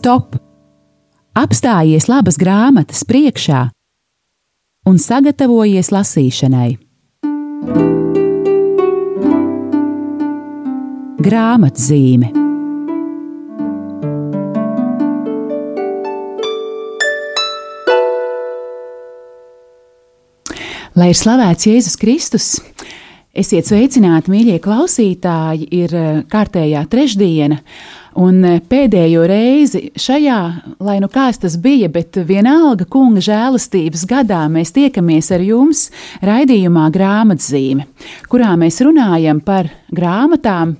stop! Apstājies labas grāmatas priekšā un sagatavojies lasīšanai. Grāmatzīme Lai ir slavēts Jēzus Kristus, esiet sveicināti, mīļie klausītāji, ir eh, kārtējā trešdiena. Un eh, pēdējo reizi šajā, lai nu kāds tas bija, bet vienalga kunga žēlastības gadā mēs tiekamies ar jums raidījumā grāmatzīme, kurā mēs runājam par grāmatām,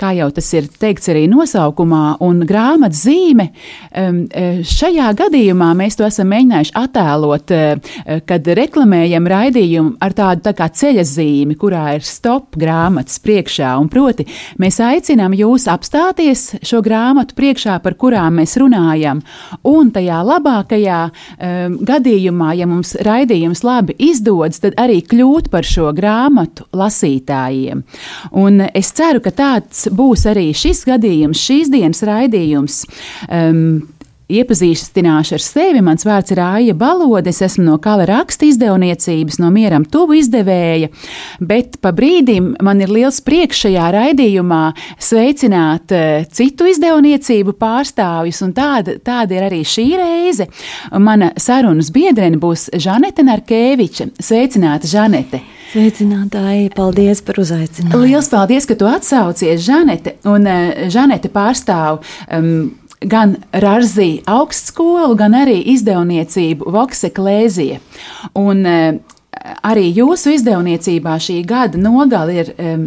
kā jau tas ir teikts arī nosaukumā, un grāmatzīme. Šajā gadījumā mēs to esam mēģinājuši attēlot, eh, kad reklamējam raidījumu ar tādu tā kā ceļa zīmi, kurā ir stop grāmatas priekšā, un proti mēs aicinām jūs apstāties šo grāmatu priekšā, par kurām mēs runājam, un tajā labākajā um, gadījumā, ja mums raidījums labi izdodas, tad arī kļūt par šo grāmatu lasītājiem. Un es ceru, ka tāds būs arī šis gadījums, šīs dienas raidījums. Um, Iepazīstināšu ar sevi. Mans vārds ir Aija Balode. Es esmu no Kala raksta izdevniecības, no Mieram tuvu izdevēja. Bet pa brīdim man ir liels prieks šajā raidījumā sveicināt uh, citu izdevniecību pārstāvjus, un tāda, tāda ir arī šī reize. Mana sarunas biedrene būs Žanete Narkeviča. Sveicināta, Žanete! Sveicinātāji, paldies par uzaicinājumu. Liels paldies, ka tu atsaucies, Žanete. Un uh, Žanete pārstāv um, gan Rāzī augstskolu, gan arī izdevniecību Vokseklēzija. Un uh, arī jūsu izdevniecībā šī gada nogale ir um,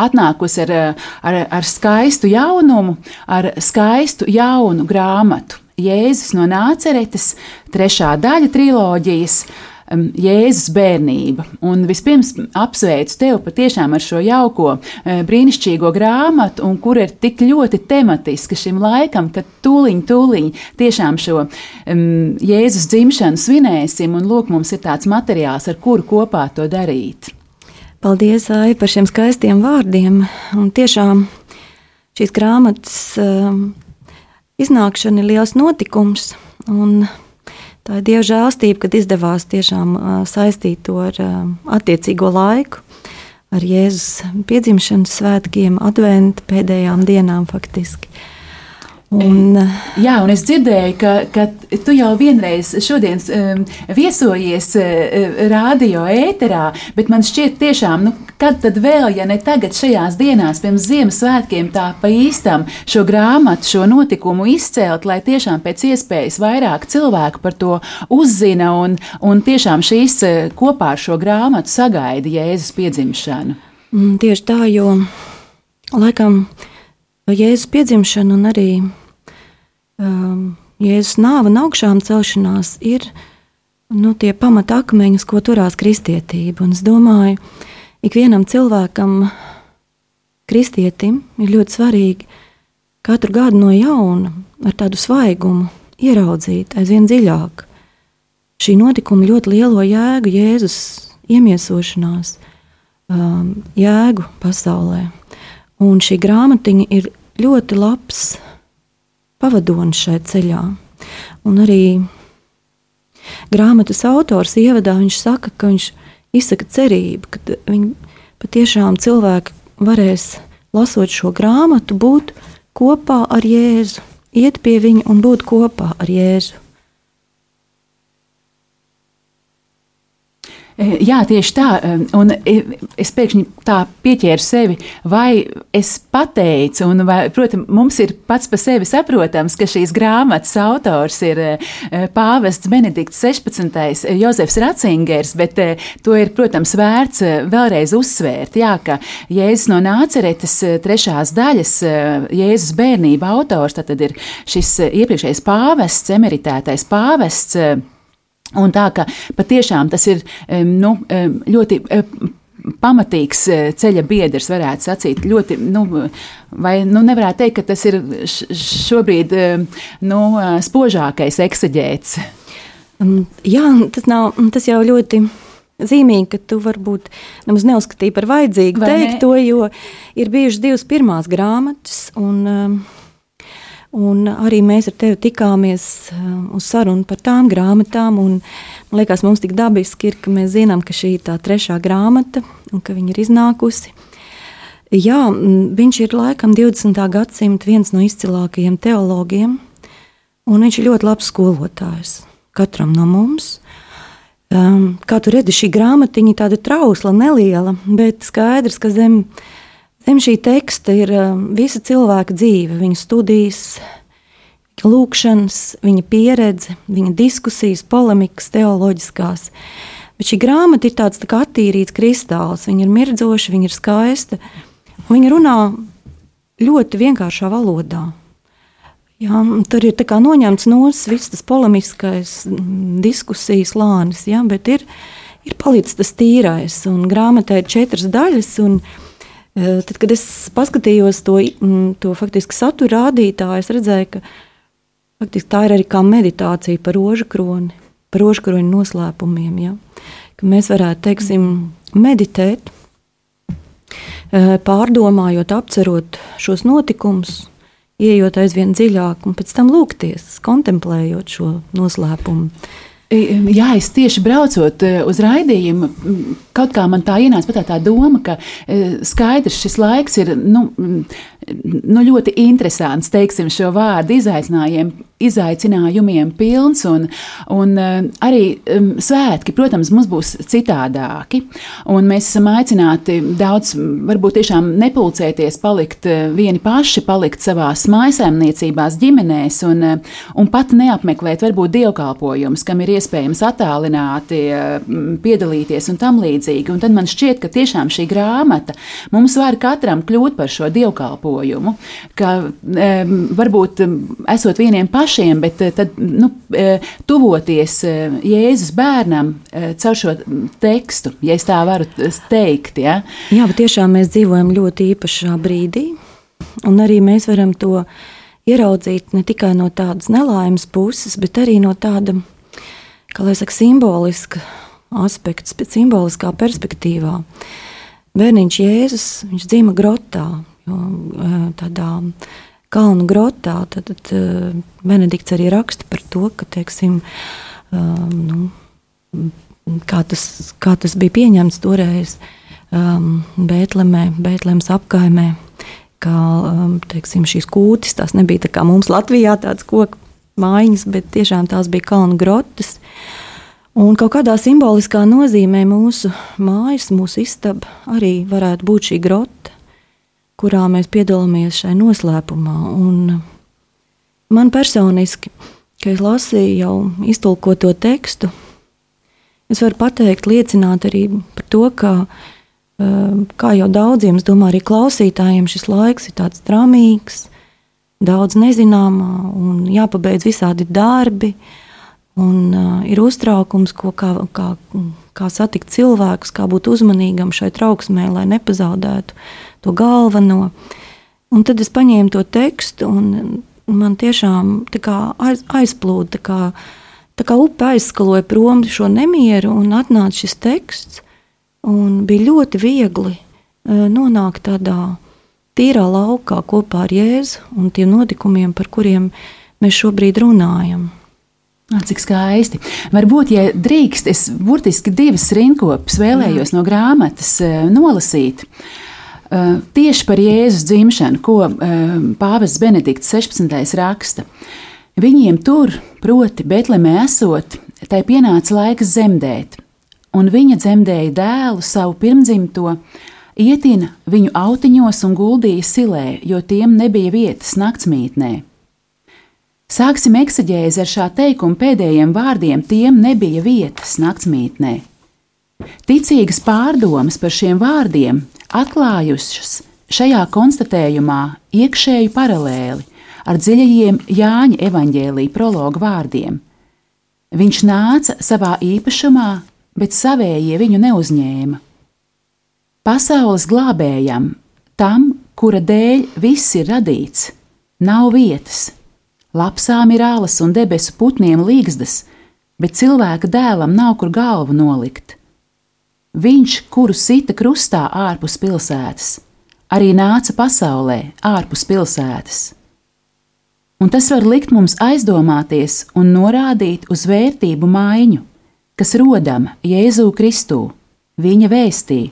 atnākusi ar, ar, ar skaistu jaunumu, ar skaistu jaunu grāmatu. Jēzus no Nāceretes, trešā daļa triloģijas. Uh, Jēzus bērnība. Un vispirms apsveicu tevi patiešām ar šo jauko, eh, brīnišķīgo grāmatu, un kur ir tik ļoti tematiska šim laikam, ka tūliņ, tūliņ tiešām šo um, Jēzus dzimšanu svinēsim, un lūk, mums ir tāds materiāls, ar kuru kopā to darīt. Paldies, Ai, par šiem skaistiem vārdiem. Un tiešām šīs grāmatas um, iznākšana ir liels notikums. Un Tā ir Dieva žēlstība, kad izdevās tiešām saistīt to ar attiecīgo laiku, ar Jēzus piedzimšanas svētkiem, adventu pēdējām dienām faktiski. Un, Jā, un es dzirdēju, ka, ka tu jau vienreiz šodien um, viesojies uh, radio ēterā, bet man šķiet, tiešām, nu, kad tad vēl, ja ne tagad, šajās dienās, pirms Ziemassvētkiem, tā pa īstam šo grāmatu, šo notikumu izcelt, lai tiešām pēc iespējas vairāk cilvēku par to uzzina un, un tiešām šīs uh, kopā ar šo grāmatu sagaida Jēzus piedzimšanu. Mm, tieši tā, jo laikam Jēzus piedzimšana un arī um, Jēzus nāva un augšām celšanās ir nu, tie pamatakmeņus, ko turās kristietība. Un es domāju, ikvienam cilvēkam, kristietim, ir ļoti svarīgi katru gadu no jauna ar tādu svaigumu ieraudzīt aizvien dziļāk šī notikuma ļoti lielo jēgu, Jēzus iemiesošanās, um, jēgu pasaulē. Un šī grāmatiņa ir ļoti labs pavadonis šai ceļā. Un arī grāmatas autors ievadā viņš saka, ka viņš izsaka cerību, ka viņi patiešām cilvēki varēs, lasot šo grāmatu, būt kopā ar Jēzu, iet pie viņa un būt kopā ar Jēzu. Jā, tieši tā. Eh, un es pēkšņi tā pieķēru sevi, vai es pateicu, un, vai, protams, mums ir pats par sevi saprotams, ka šīs grāmatas autors ir eh, pāvests Benedikts 16. Jozefs Ratzingers, bet to ir, protams, vērts vēlreiz uzsvērt. Jā, ka Jēzus no Nāceretes trešās daļas, Jēzus bērnība autors, tad ir šis iepriekšējais pāvests, emeritētais pāvests. Un tā ka patiešām tas ir nu, ļoti pamatīgs e, ceļa biedrs, varētu sacīt. Ļoti, nu, vai nu, nevarētu teikt, ka tas ir šobrīd nu, spožākais eksaģēts? Mm, jā, tas, nav, tas jau ļoti zīmīgi, ka tu varbūt nemaz neuzskatīji par vajadzīgu Vai teikt ne? to, jo ir bijušas divas pirmās grāmatas. Un, Un arī mēs ar tevi tikāmies um, uz sarunu par tām grāmatām. Man liekas, mums tik dabiski ir, ka mēs zinām, ka šī ir tā trešā grāmata un ka viņa ir iznākusi. Jā, viņš ir laikam 20. gadsimta viens no izcilākajiem teologiem, un viņš ir ļoti labs skolotājs katram no mums. Um, kā tu redzi, šī grāmatiņa ir tāda trausla, neliela, bet skaidrs, ka zem, zem šī teksta ir um, visa cilvēka dzīve, viņa studijas, lūkšanas, viņa pieredze, viņa diskusijas, polemikas, teoloģiskās. Bet šī grāmata ir tāds tā kā attīrīts kristāls, viņa ir mirdzoša, viņa ir skaista. Viņa runā ļoti vienkāršā valodā. Jā, tur ir noņemts no viss tas polemiskais mm, diskusijas lānis, jā, bet ir, ir palicis tas tīrais. Grāmatā ir četras daļas. Un, e, tad, kad es paskatījos to, to faktiski satura rādītāju, es redzēju, ka faktiski, tā ir arī kā meditācija par rožu kroni, par rožu kroņa noslēpumiem. Ja? Ka mēs varētu teiksim, meditēt pārdomājot, apcerot šos notikumus, ieejot aizvien dziļāk un pēc tam lūgties, kontemplējot šo noslēpumu. Jā, es tieši braucot uz raidījumu, kaut kā man tā ienāca tā, tā doma, ka skaidrs šis laiks ir nu, nu, ļoti interesants, teiksim, šo vārdu izaicinājumiem, izaicinājumiem pilns, un, un uh, arī svētki, protams, mums būs citādāki, mēs esam aicināti daudz, varbūt tiešām nepulcēties, palikt uh, vieni paši, palikt savās mājasēmniecībās, ģimenēs, un, uh, un pat neapmeklēt varbūt dievkalpojumus, kam ir iespējams attālināti piedalīties un tam līdzīgi, un tad man šķiet, ka tiešām šī grāmata mums var katram kļūt par šo dievkalpojumu, ka varbūt esot vieniem pašiem, pašiem, bet eh, tad, nu, eh, tuvoties eh, Jēzus bērnam caur šo tekstu, ja es tā varu teikt. Ja? Jā, bet tiešām mēs dzīvojam ļoti īpašā brīdī, un arī mēs varam to ieraudzīt ne tikai no tādas nelaimes puses, bet arī no tāda, kā lai saka, simboliska aspekta, simboliskā perspektīvā. Bērniņš Jēzus, viņš dzīvo grotā, jo tādā kalnu grotā, tad, tad uh, Benedikts arī raksta par to, ka, teiksim, um, nu, kā, tas, kā tas bija pieņemts toreiz um, Bētlemē, Bētlemes apkaimē, kā um, teiksim, šīs kūtis, tās nebija tā kā mums Latvijā tāds koku mājiņas, bet tiešām tās bija kalnu grotas. Un kaut kādā simboliskā nozīmē mūsu mājas, mūsu istaba arī varētu būt šī grota kurā mēs piedalāmies šajā noslēpumā. Un man personiski, kad es lasīju jau iztulkoto tekstu, es varu pateikt, liecināt arī par to, ka, eh, kā jau daudziem, es domāju, arī klausītājiem šis laiks ir tāds dramīgs, daudz nezināmā un jāpabeidz visādi darbi. Un, uh, ir uztraukums, ko, kā, kā, kā satikt cilvēkus, kā būt uzmanīgam šai trauksmē, lai nepazaudētu to galveno. Un tad es paņēmu to tekstu, un man tiešām aiz, aizplūda. Tā kā, tā kā upe aizskaloja prom šo nemieru, un atnāca šis teksts. Bija ļoti viegli uh, nonākt tādā tīrā laukā kopā ar Jēzu un tiem notikumiem, par kuriem mēs šobrīd runājam. Cik skaisti. Varbūt, ja drīkst, es burtiski divas rinkopus vēlējos Jā. no grāmatas nolasīt. Uh, Eh, tieši par Jēzus dzimšanu, ko eh, Pāvests Benedikts 16. raksta. Viņiem tur, proti, Betlemē esot, tai pienāca laiks zemdēt, un viņa dzemdēja dēlu savu pirmdzimto, ietina viņu autiņos un guldīja silē, jo tiem nebija vietas naktsmītnē. Sāksim eksaģēzi ar šā teikuma pēdējiem vārdiem: tiem nebija vietas naktsmītnē. Ticīgas pārdomas par šiem vārdiem atklājušas šajā konstatējumā iekšēju paralēli ar dziļajiem Jāņa evaņģēlīja prologu vārdiem. Viņš nāca savā īpašumā, bet savējie viņu neuzņēma. Pasaules glābējam, tam, kura dēļ viss ir radīts, nav vietas. Lapsām ir alas un debesu putniem līgzdas, bet cilvēka dēlam nav kur galvu nolikt. Viņš, kuru sita krustā ārpus pilsētas, arī nāca pasaulē ārpus pilsētas. un tas var likt mums aizdomāties un norādīt uz vērtību maiņu, kas rodama Jēzu Kristū, viņa vēstī.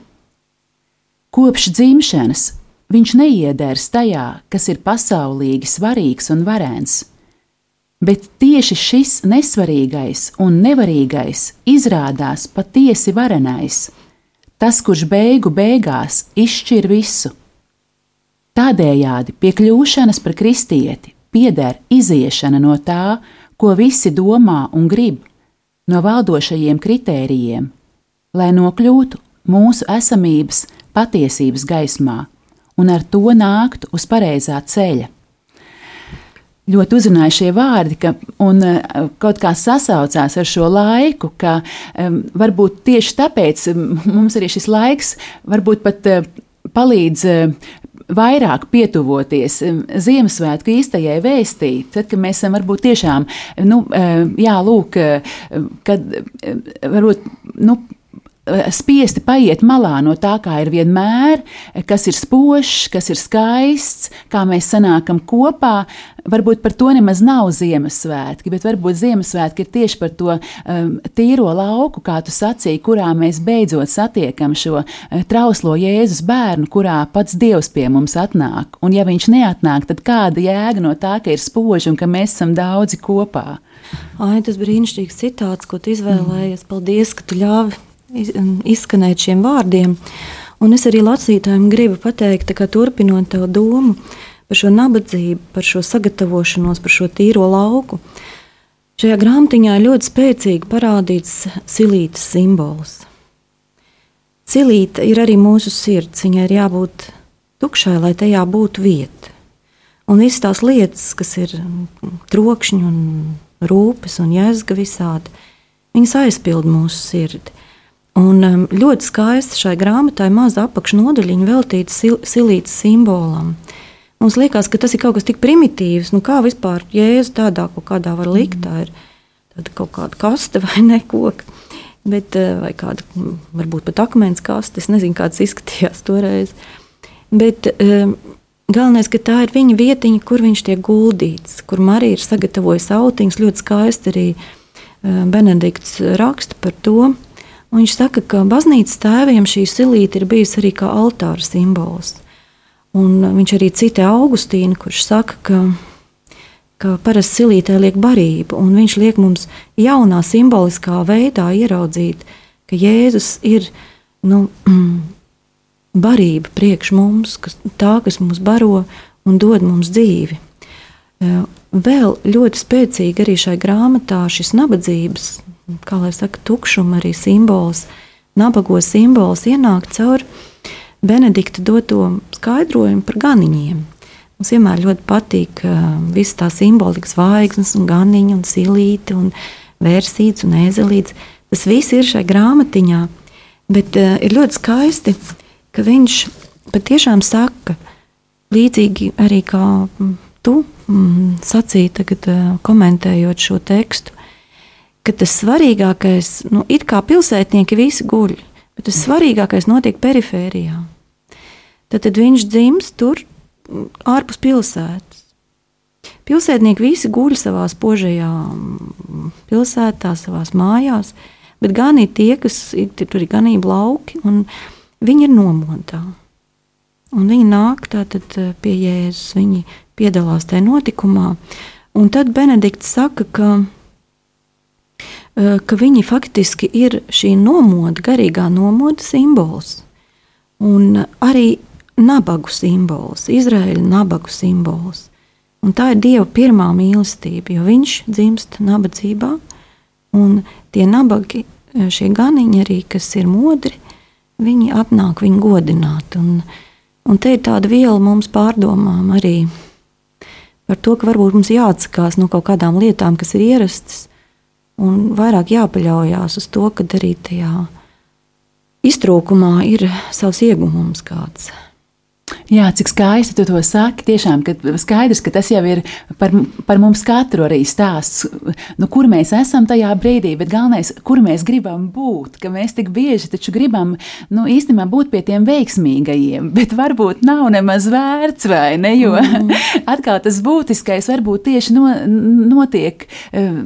Kopš dzimšanas viņš neiedērs tajā, kas ir pasaulīgi svarīgs un varens, bet tieši šis nesvarīgais un nevarīgais izrādās patiesi varenais, tas, kurš beigu beigās izšķir visu. Tādējādi pie kļūšanas par kristieti pieder iziešana no tā, ko visi domā un grib, no valdošajiem kritērijiem, lai nokļūtu mūsu esamības patiesības gaismā un ar to nāktu uz pareizā ceļa. Ļoti uzrunāja šie vārdi, ka, un uh, kaut kā sasaucās ar šo laiku, ka um, varbūt tieši tāpēc mums arī šis laiks varbūt pat uh, palīdz uh, vairāk pietuvoties Ziemassvētku īstajai vēstī, tad, kad mēs esam varbūt tiešām, nu, jā, lūk, kad varbūt, nu, spiesti paiet malā no tā, kā ir vienmēr, kas ir spožs, kas ir skaists, kā mēs sanākam kopā. Varbūt par to nemaz nav Ziemassvētki, bet varbūt Ziemassvētki ir tieši par to um, tīro lauku, kā tu sacīji, kurā mēs beidzot satiekam šo uh, trauslo Jēzus bērnu, kurā pats Dievs pie mums atnāk. Un ja viņš neatnāk, tad kāda jēga no tā, ka ir spoži un ka mēs esam daudzi kopā? Ai, tas brīnišķīgs citāts, ko tu izvēlējies. Paldies, ka tu ļāvi izskanēt šiem vārdiem. Un es arī lasītājiem gribu pateikt, ka turpinot to domu par šo nabadzību, par šo sagatavošanos, par šo tīro lauku, šajā grāmatiņā ļoti spēcīgi parādīts silītas simbols. Silīta ir arī mūsu sirds, viņai ir jābūt tukšai, lai tajā būtu vieta. Un visas tās lietas, kas ir trokšņi un rūpes un jēzga visādi, viņas aizpild mūsu sirdi. Un um, ļoti skaisti šai grāmatai maza apakšnodaļiņa veltīta sil silītas simbolam. Mums liekas, ka tas ir kaut kas tik primitīvs, nu kā vispār jēzus tādā kaut kādā var likt. Tā ir tāda kaut kāda kaste vai ne koka, bet, uh, vai kāda varbūt pat akmens kaste. Es nezinu, kā tas izskatījās toreiz. Bet um, galvenais, ka tā ir viņa vietiņa, kur viņš tiek guldīts, kur Marija ir sagatavojusi autiņus. Ļoti skaisti arī uh, Benedikts raksta par to Un viņš saka, ka baznīcas tēviem šī silīte ir bijusi arī kā altāra simbols. Un viņš arī citē Augustīnu, kurš saka, ka, ka parasti silītē liek barību, un viņš liek mums jaunā simboliskā veidā ieraudzīt, ka Jēzus ir nu, barība priekš mums, kas, tā, kas mūs baro un dod mums dzīvi. Vēl ļoti spēcīgi arī šai grāmatā šis nabadzības kā lai saka, tukšuma arī simbols, nabago simbols ienāk caur Benedikta doto skaidrojumu par ganiņiem. Mums vienmēr ļoti patīk uh, visas tās simbolikas, zvaigznes, un ganiņa, un silīte, un vērsīts un ēzelīts. Tas viss ir šajā grāmatiņā, bet uh, ir ļoti skaisti, ka viņš patiešām saka, līdzīgi arī kā tu mm, sacīji tagad, uh, komentējot šo tekstu, ka tas svarīgākais, nu, it kā pilsētnieki visi guļ, bet tas svarīgākais notiek perifērijā. Tad, tad viņš dzimst tur ārpus pilsētas. Pilsētnieki visi guļ savā spožajā mm, pilsētā, savā mājās, bet gan ir tie, kas ir tur ir ganība lauki, un viņi ir nomontā. Un viņi nāk tātad eh, pie Jēzus, viņi piedalās tajā notikumā. Un tad Benedikts saka, ka Eh, ka viņi faktiski ir šī nomoda, garīgā nomoda simbols. Un arī nabagu simbols, Izraēļa nabagu simbols. Un tā ir Dieva pirmā mīlestība, jo viņš dzimst nabadzībā, un tie nabagi, eh, šie ganiņi arī, kas ir modri, viņi atnāk viņu godināt. Un, un te ir tāda viela mums pārdomām arī par to, ka varbūt mums jāatsakās no kaut kādām lietām, kas ir ierastas, un vairāk jāpaļaujas uz to, ka arī tajā iztrūkumā ir savs iegūms kāds. Jā, cik skaisti tu to saki. Tiešām, ka skaidrs, ka tas jau ir par, par mums katru arī stāsts, nu, kur mēs esam tajā brīdī, bet galvenais, kur mēs gribam būt. Ka mēs tik bieži taču gribam nu, īstenībā būt pie tiem veiksmīgajiem, bet varbūt nav nemaz vērts, vai ne? Jo mm. atkal tas būtiskais varbūt tieši no, notiek. Uh,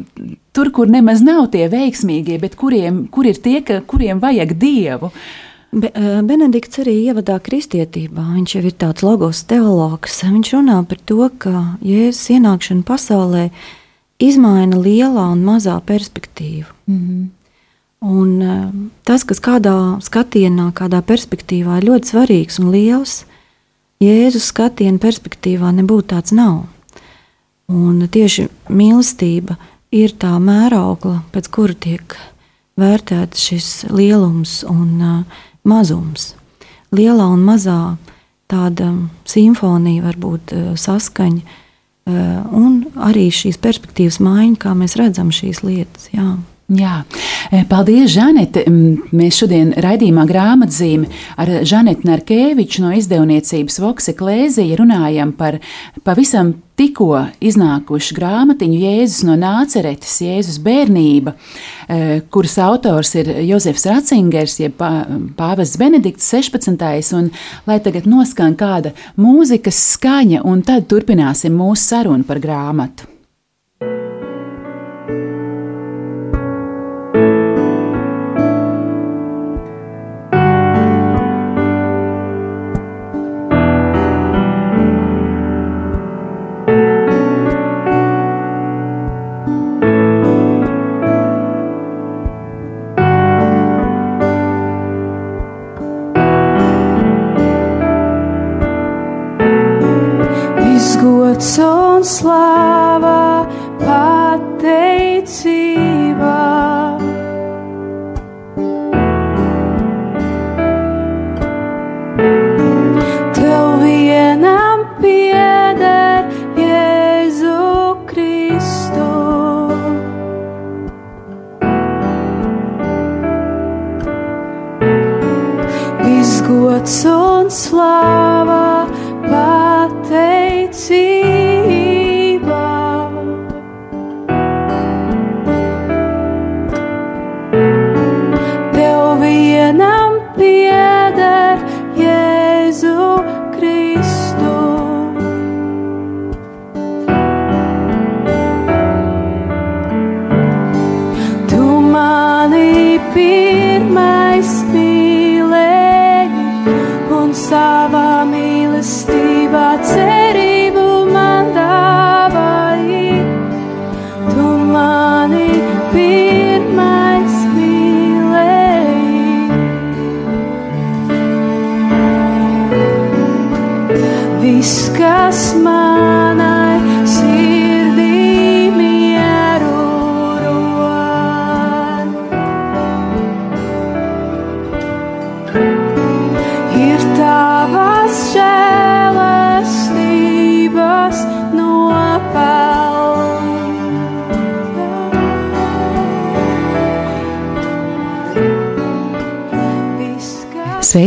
Tur, kur nemaz nav tie veiksmīgie, bet kuriem, kur ir tie, ka, kuriem vajag dievu. Uh, Be, eh, Benedikts arī ievadā kristietībā. Viņš jau ir tāds logos teologs. Viņš runā par to, ka Jēzus ienākšana pasaulē izmaina lielā un mazā perspektīvu. Mm -hmm. Un, eh, tas, kas kādā skatienā, kādā perspektīvā ir ļoti svarīgs un liels, Jēzus skatiena perspektīvā nebūtu tāds nav. Un tieši mīlestība ir tā mēraukla, pēc kura tiek vērtēts šis lielums un uh, mazums. Lielā un mazā tāda simfonija, varbūt eh, saskaņa, eh, un arī šīs perspektīvas maiņa, kā mēs redzam šīs lietas. Jā. Jā, e, paldies, Žanete. Mēs šodien raidījumā grāmatzīmi ar Žanetu Narkeviču no izdevniecības Vokse Klēzija runājam par pavisam tikko iznākušu grāmatiņu Jēzus no Nāceretes, Jēzus bērnība, e, kuras autors ir Jozefs Ratzingers, jeb pāvests Benedikts 16. Un, lai tagad noskan kāda mūzikas skaņa, un tad turpināsim mūsu sarunu par grāmatu. gods un slava pateicība.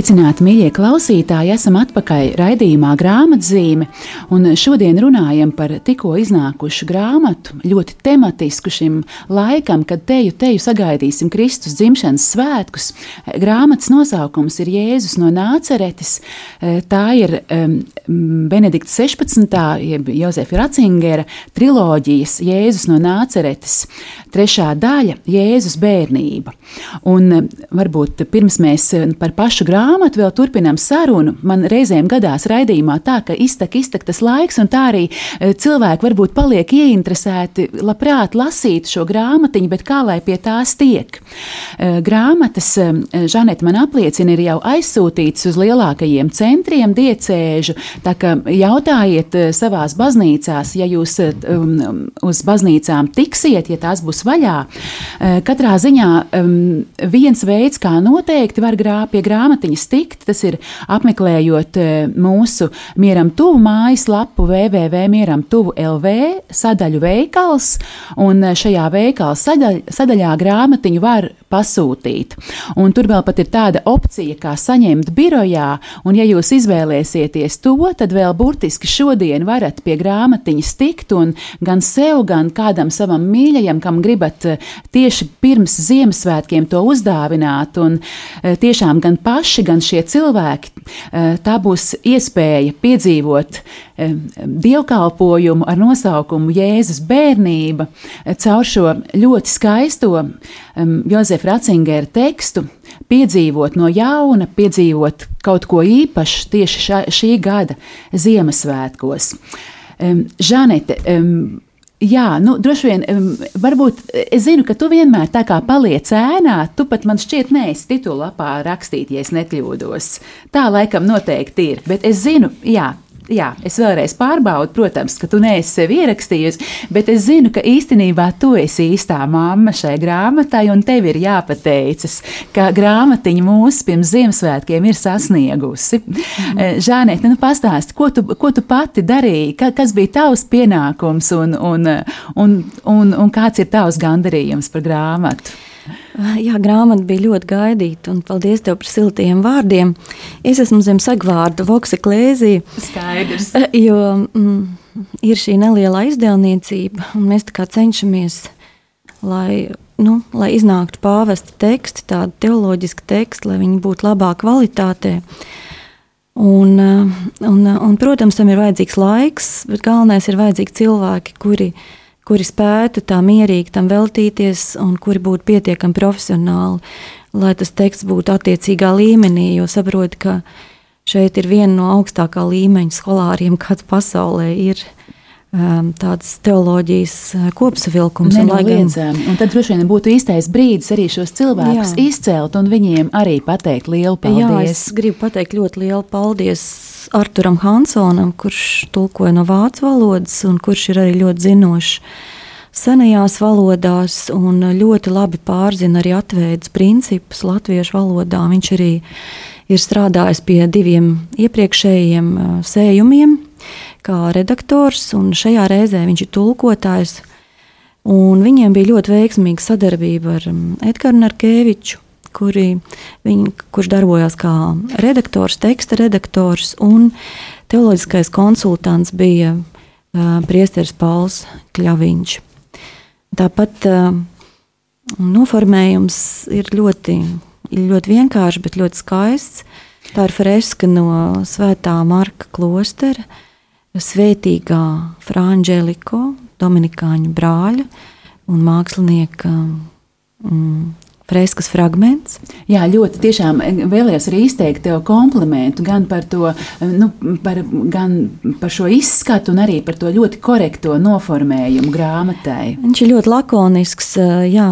Sveicināti, mīļie klausītāji! Esam atpakaļ raidījumā grāmatzīme, un šodien runājam par tikko iznākušu grāmatu, ļoti tematisku šim laikam, kad teju teju sagaidīsim Kristus dzimšanas svētkus. Grāmatas nosaukums ir Jēzus no Nāceretes. Tā ir Benedikta 16. jeb Jozefa Ratzingera triloģijas Jēzus no Nāceretes trešā daļa - Jēzus bērnība. Un varbūt pirms mēs par pašu grāmatu grāmatu, vēl turpinām sarunu. Man reizēm gadās raidījumā tā, ka iztek, iztek tas laiks, un tā arī eh, cilvēki varbūt paliek ieinteresēti, labprāt lasīt šo grāmatiņu, bet kā lai pie tās tiek? Eh, grāmatas, eh, Žaneta man apliecina, ir jau aizsūtītas uz lielākajiem centriem diecēžu, tā ka jautājiet savās baznīcās, ja jūs um, uz baznīcām tiksiet, ja tās būs vaļā. Katrā ziņā um, viens veids, kā noteikti var grā, pie grāmatiņas grāmatiņas tikt, tas ir apmeklējot e, mūsu mieram tuvu mājaslapu www.mieram tuvu LV sadaļu veikals, un e, šajā veikala sadaļ, sadaļā grāmatiņu var pasūtīt. Un tur vēl pat ir tāda opcija, kā saņemt birojā, un ja jūs izvēlēsieties to, tad vēl burtiski šodien varat pie grāmatiņas tikt un gan sev, gan kādam savam mīļajam, kam gribat eh, tieši pirms Ziemassvētkiem to uzdāvināt, un eh, tiešām gan paši, gan šie cilvēki, eh, tā būs iespēja piedzīvot dievkalpojumu ar nosaukumu Jēzus bērnība caur šo ļoti skaisto Jozefa Ratzingera tekstu piedzīvot no jauna, piedzīvot kaut ko īpašu tieši šā, šī gada Ziemassvētkos. Žanete, Jā, nu, droši vien, varbūt es zinu, ka tu vienmēr tā kā paliec ēnā. Tu pat man šķiet, neesi titulapā rakstīt, ja es nekļūdos. Tā laikam noteikti ir. Bet es zinu, jā, jā, es vēlreiz pārbaudu, protams, ka tu neesi sevi ierakstījusi, bet es zinu, ka īstenībā tu esi īstā mamma šai grāmatai, un tev ir jāpateicas, ka grāmatiņa mūsu pirms Ziemassvētkiem ir sasniegusi. Mm. Žānēt, nu pastāsti, ko tu, ko tu pati darīji, ka, kas bija tavs pienākums un, un, un, un, un kāds ir tavs gandarījums par grāmatu? Jā, grāmata bija ļoti gaidīta, un paldies tev par siltiem vārdiem. Es esmu zem sagvārdu Voksa Klēzija. Skaidrs. Jo mm, ir šī neliela izdevniecība, un mēs cenšamies, lai, nu, lai iznāktu pāvesta teksti, tādi teoloģiski teksti, lai viņi būtu labā kvalitātē. Un, un, un, protams, tam ir vajadzīgs laiks, bet galvenais ir vajadzīgi cilvēki, kuri ir kuri spētu tā mierīgi tam veltīties un kuri būtu pietiekami profesionāli, lai tas teksts būtu attiecīgā līmenī, jo saprotu, ka šeit ir viena no augstākā līmeņa skolāriem, kāds pasaulē ir um, tāds teoloģijas uh, kopsavilkums. Gan... un tad droši vien būtu īstais brīdis arī šos cilvēkus Jā. izcelt un viņiem arī pateikt lielu paldies. Jā, es gribu pateikt ļoti lielu paldies Arturam Hansonam, kurš tulkoja no vācu valodas un kurš ir arī ļoti zinošs senajās valodās un ļoti labi pārzina arī atveidas principus latviešu valodā. Viņš arī ir strādājis pie diviem iepriekšējiem uh, sējumiem, kā redaktors, un šajā reizē viņš ir tulkotājs. Viņiem bija ļoti veiksmīga sadarbība ar um, Edgars Narkeviču, kuri, viņi, kurš darbojās kā redaktors, teksta redaktors, un teoloģiskais konsultants bija uh, Priesteris Pauls Kļaviņš. Tāpat uh, noformējums ir ļoti, ļoti vienkāršs, bet ļoti skaists. Tā ir freska no Svētā Marka klostera, svētīgā Frančēliko, Dominikāņu brāļa un mākslinieka mm, freskas fragments. Jā, ļoti tiešām eh, vēlējos arī izteikt tev komplimentu gan par to, eh, nu, par, gan par šo izskatu, un arī par to ļoti korekto noformējumu grāmatai. Viņš ir ļoti lakonisks, eh, jā,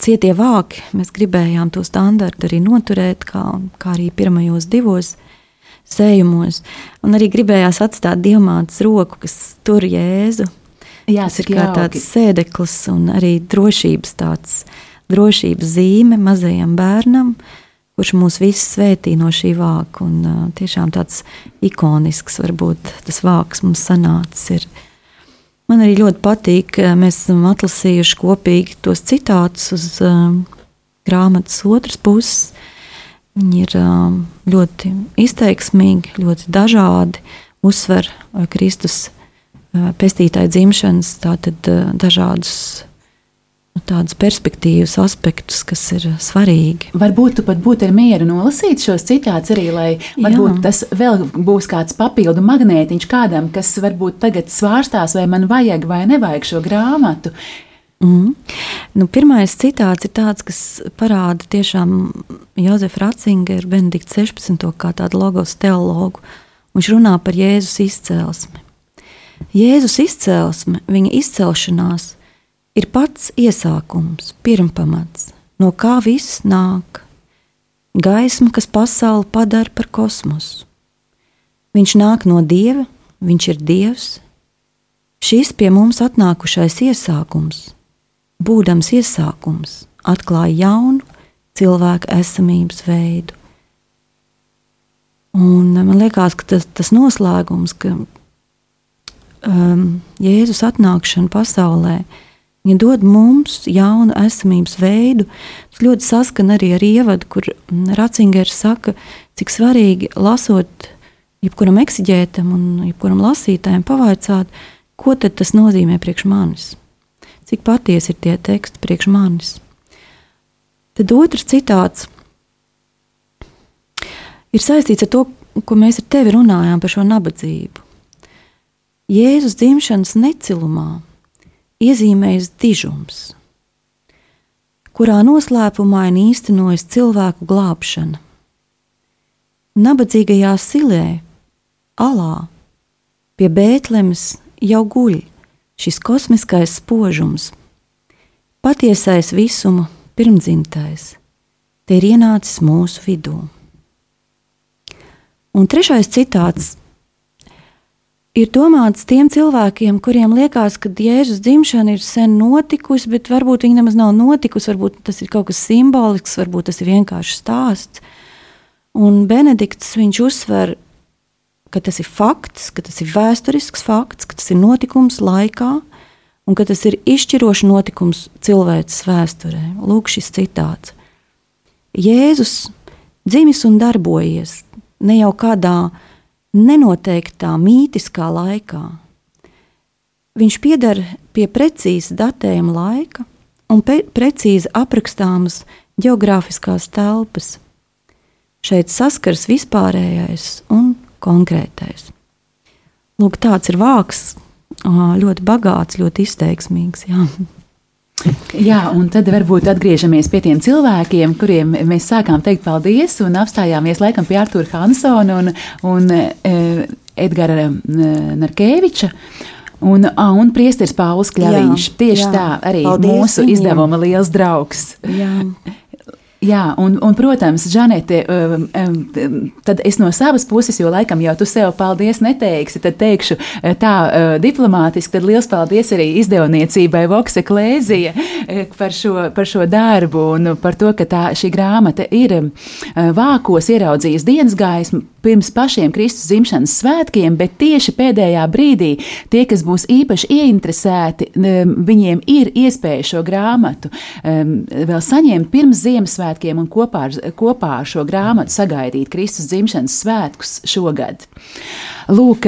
cietie vāki. Mēs gribējām to standartu arī noturēt, kā, kā arī pirmajos divos sējumos. Un arī gribējās atstāt diamāts roku, kas tur jēzu. Jā, tas ir kā jauki. tāds sēdeklis un arī drošības tāds drošības zīme mazajam bērnam, kurš mūs visus svētī no šī vāka. Un, uh, tiešām tāds ikonisks, varbūt tas vāks mums sanācis. Ir. Man arī ļoti patīk, ka mēs esam atlasījuši kopīgi tos citātus uz uh, grāmatas otras puses. Viņi ir ļoti izteiksmīgi, ļoti dažādi, uzsver Kristus pestītāja dzimšanas, tātad dažādus Nu, tādus perspektīvas aspektus, kas ir svarīgi. Varbūt tu pat būtu mieru nolasīt šos citātus arī, lai varbūt Jā. tas vēl būs kāds papildu magnētiņš kādam, kas varbūt tagad svārstās, vai man vajag vai nevajag šo grāmatu. Mm. Nu, pirmais citāts ir tāds, kas parāda tiešām Jozefu Ratzingeru, Benediktu 16. kā tādu logos teologu. Viņš runā par Jēzus izcelsmi. Jēzus izcelsme, viņa izcelšanās ir pats iesākums, pirmpamats, no kā viss nāk. Gaisma, kas pasauli padara par kosmosu. Viņš nāk no dieva, viņš ir dievs. Šis pie mums atnākušais iesākums, būdams iesākums, atklāja jaunu cilvēku esamības veidu. Un man liekas, ka tas, tas noslēgums, ka um, Jēzus atnākšana pasaulē Viņa dod mums jaunu esamības veidu. Tas ļoti saskan arī ar ievadu, kur Ratzingers saka, cik svarīgi lasot jebkuram eksigētam un jebkuram lasītājam pavaicāt, ko tad tas nozīmē priekš manis. Cik patiesi ir tie teksti priekš manis. Tad otrs citāts ir saistīts ar to, ko mēs ar tevi runājām par šo nabadzību. Jēzus dzimšanas necilumā iezīmējas dižums, kurā noslēpumaini īstenojas cilvēku glābšana. Nabadzīgajā silē, alā, pie Bēntlemes jau guļ šis kosmiskais spožums, patiesais visuma pirmdzimtais, te ir ienācis mūsu vidū. Un trešais citāts ir domāts tiem cilvēkiem, kuriem liekas, ka Jēzus dzimšana ir sen notikusi, bet varbūt viņa nemaz nav notikusi. Varbūt tas ir kaut kas simbolisks, varbūt tas ir vienkārši stāsts. Un Benedikts viņš uzsver, ka tas ir fakts, ka tas ir vēsturisks fakts, ka tas ir notikums laikā un ka tas ir izšķirošs notikums cilvēces vēsturē. Lūk, šis citāts. Jēzus dzimis un darbojies ne jau kādā nenoteiktā mītiskā laikā. Viņš pieder pie precīza datējuma laika un precīzi aprakstāmas geogrāfiskās telpas. Šeit saskars vispārējais un konkrētais. Lūk, tāds ir vārks, ļoti bagāts, ļoti izteiksmīgs. Jā. Jā, un tad varbūt atgriežamies pie tiem cilvēkiem, kuriem mēs sākām teikt paldies un apstājāmies laikam pie Artura Hansona un, un Edgara Narkeviča. Un, un priesteris Pauls Kļaviņš. Tieši jā, tā, arī mūsu viņiem. izdevuma liels draugs. Jā. Jā, un, un protams, Žanete, um, um, tad es no savas puses, jo laikam jau tu sev paldies neteiksi, tad teikšu uh, tā uh, diplomātiski, tad liels paldies arī izdevniecībai Vokse Klēzija uh, par šo, par šo darbu un par to, ka tā, šī grāmata ir vākos ieraudzījis dienas gaismu pirms pašiem Kristus dzimšanas svētkiem, bet tieši pēdējā brīdī tie, kas būs īpaši ieinteresēti, um, viņiem ir iespēja šo grāmatu vēl saņemt pirms Ziemassvētkiem svētkiem un kopā ar, kopā ar šo grāmatu sagaidīt Kristus dzimšanas svētkus šogad. Lūk,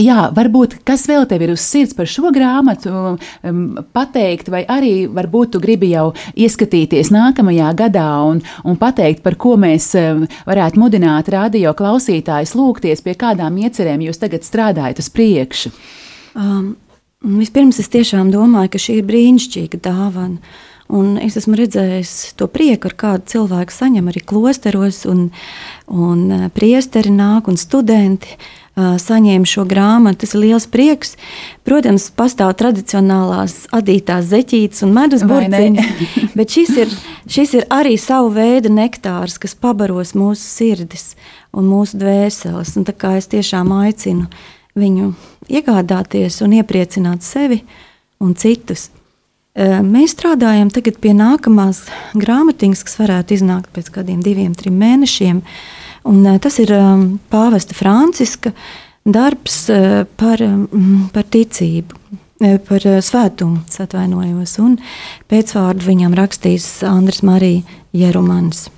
Jā, varbūt kas vēl tev ir uz sirds par šo grāmatu um, pateikt, vai arī varbūt tu gribi jau ieskatīties nākamajā gadā un, un pateikt, par ko mēs um, varētu mudināt radio klausītājus lūgties, pie kādām iecerēm jūs tagad strādājat uz priekšu? Um, vispirms es tiešām domāju, ka šī ir brīnišķīga dāvana. Un es esmu redzējis to prieku, ar kādu cilvēku saņem arī klosteros, un, un e, priesteri nāk un studenti uh, saņēma šo grāmatu. Tas ir liels prieks. Protams, pastāv tradicionālās adītās zeķītes un medus burciņas, bet šis ir, šis ir arī savu veidu nektārs, kas pabaros mūsu sirdis un mūsu dvēseles. Un tā kā es tiešām aicinu viņu iegādāties un iepriecināt sevi un citus. Mēs strādājam pie nākamās grāmatiņas, kas varētu iznākt pēc kādiem diviem, trim mēnešiem. Un, tas ir pāvesta Franciska darbs par, par ticību, par svētumu, atvainojos. Un pēcvārdu viņam rakstīs Andris Marija Jerumans.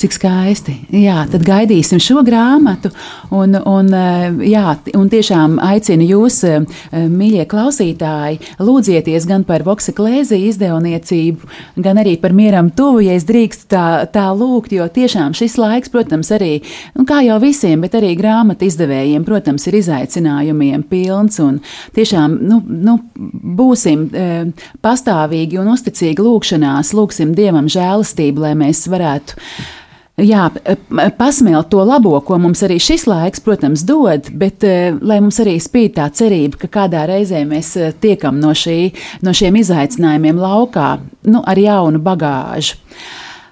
Cik skaisti. Jā, tad gaidīsim šo grāmatu. Un, un, eh, jā, un tiešām aicinu jūs, eh, mīļie klausītāji, lūdzieties gan par Voksa Klēzija izdevniecību, gan arī par mieram tuvu, ja es drīkstu tā, tā lūgt, jo tiešām šis laiks, protams, arī, nu, kā jau visiem, bet arī grāmatu izdevējiem, protams, ir izaicinājumiem pilns. Un tiešām nu, nu, būsim e, pastāvīgi un uzticīgi lūgšanās, lūgsim Dievam žēlastību, lai mēs varētu jā, pasmelt to labo, ko mums arī šis laiks, protams, dod, bet eh, lai mums arī spīd tā cerība, ka kādā reizē mēs eh, tiekam no, šī, no šiem izaicinājumiem laukā nu, ar jaunu bagāžu.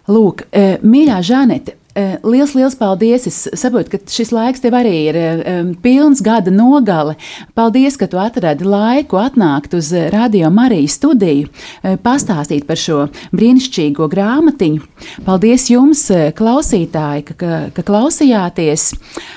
Lūk, eh, mīļā Žanete, Liels, liels paldies! Es saprotu, ka šis laiks tev arī ir um, pilns gada nogale. Paldies, ka tu atradi laiku atnākt uz Radio Marijas studiju, pastāstīt par šo brīnišķīgo grāmatiņu. Paldies jums, klausītāji, ka, ka, ka klausījāties.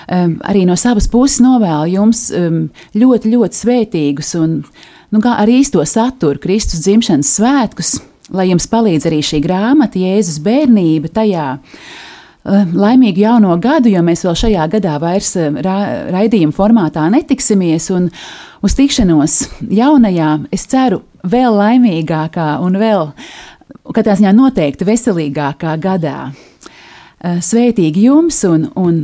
Um, arī no savas puses novēlu jums um, ļoti, ļoti svētīgus un nu, ar īsto saturu Kristus dzimšanas svētkus, lai jums palīdz arī šī grāmata, Jēzus bērnība tajā Eh, laimīgu jauno gadu, jo mēs vēl šajā gadā vairs eh, ra raidījuma formātā netiksimies. Un uz tikšanos jaunajā, es ceru, vēl laimīgākā un vēl, katrā ziņā noteikti veselīgākā gadā. Eh, Sveitīgi jums un, un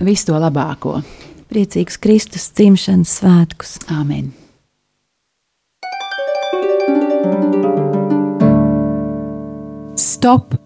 visu to labāko! Priecīgs Kristus dzimšanas svētkus! Āmen! Stop!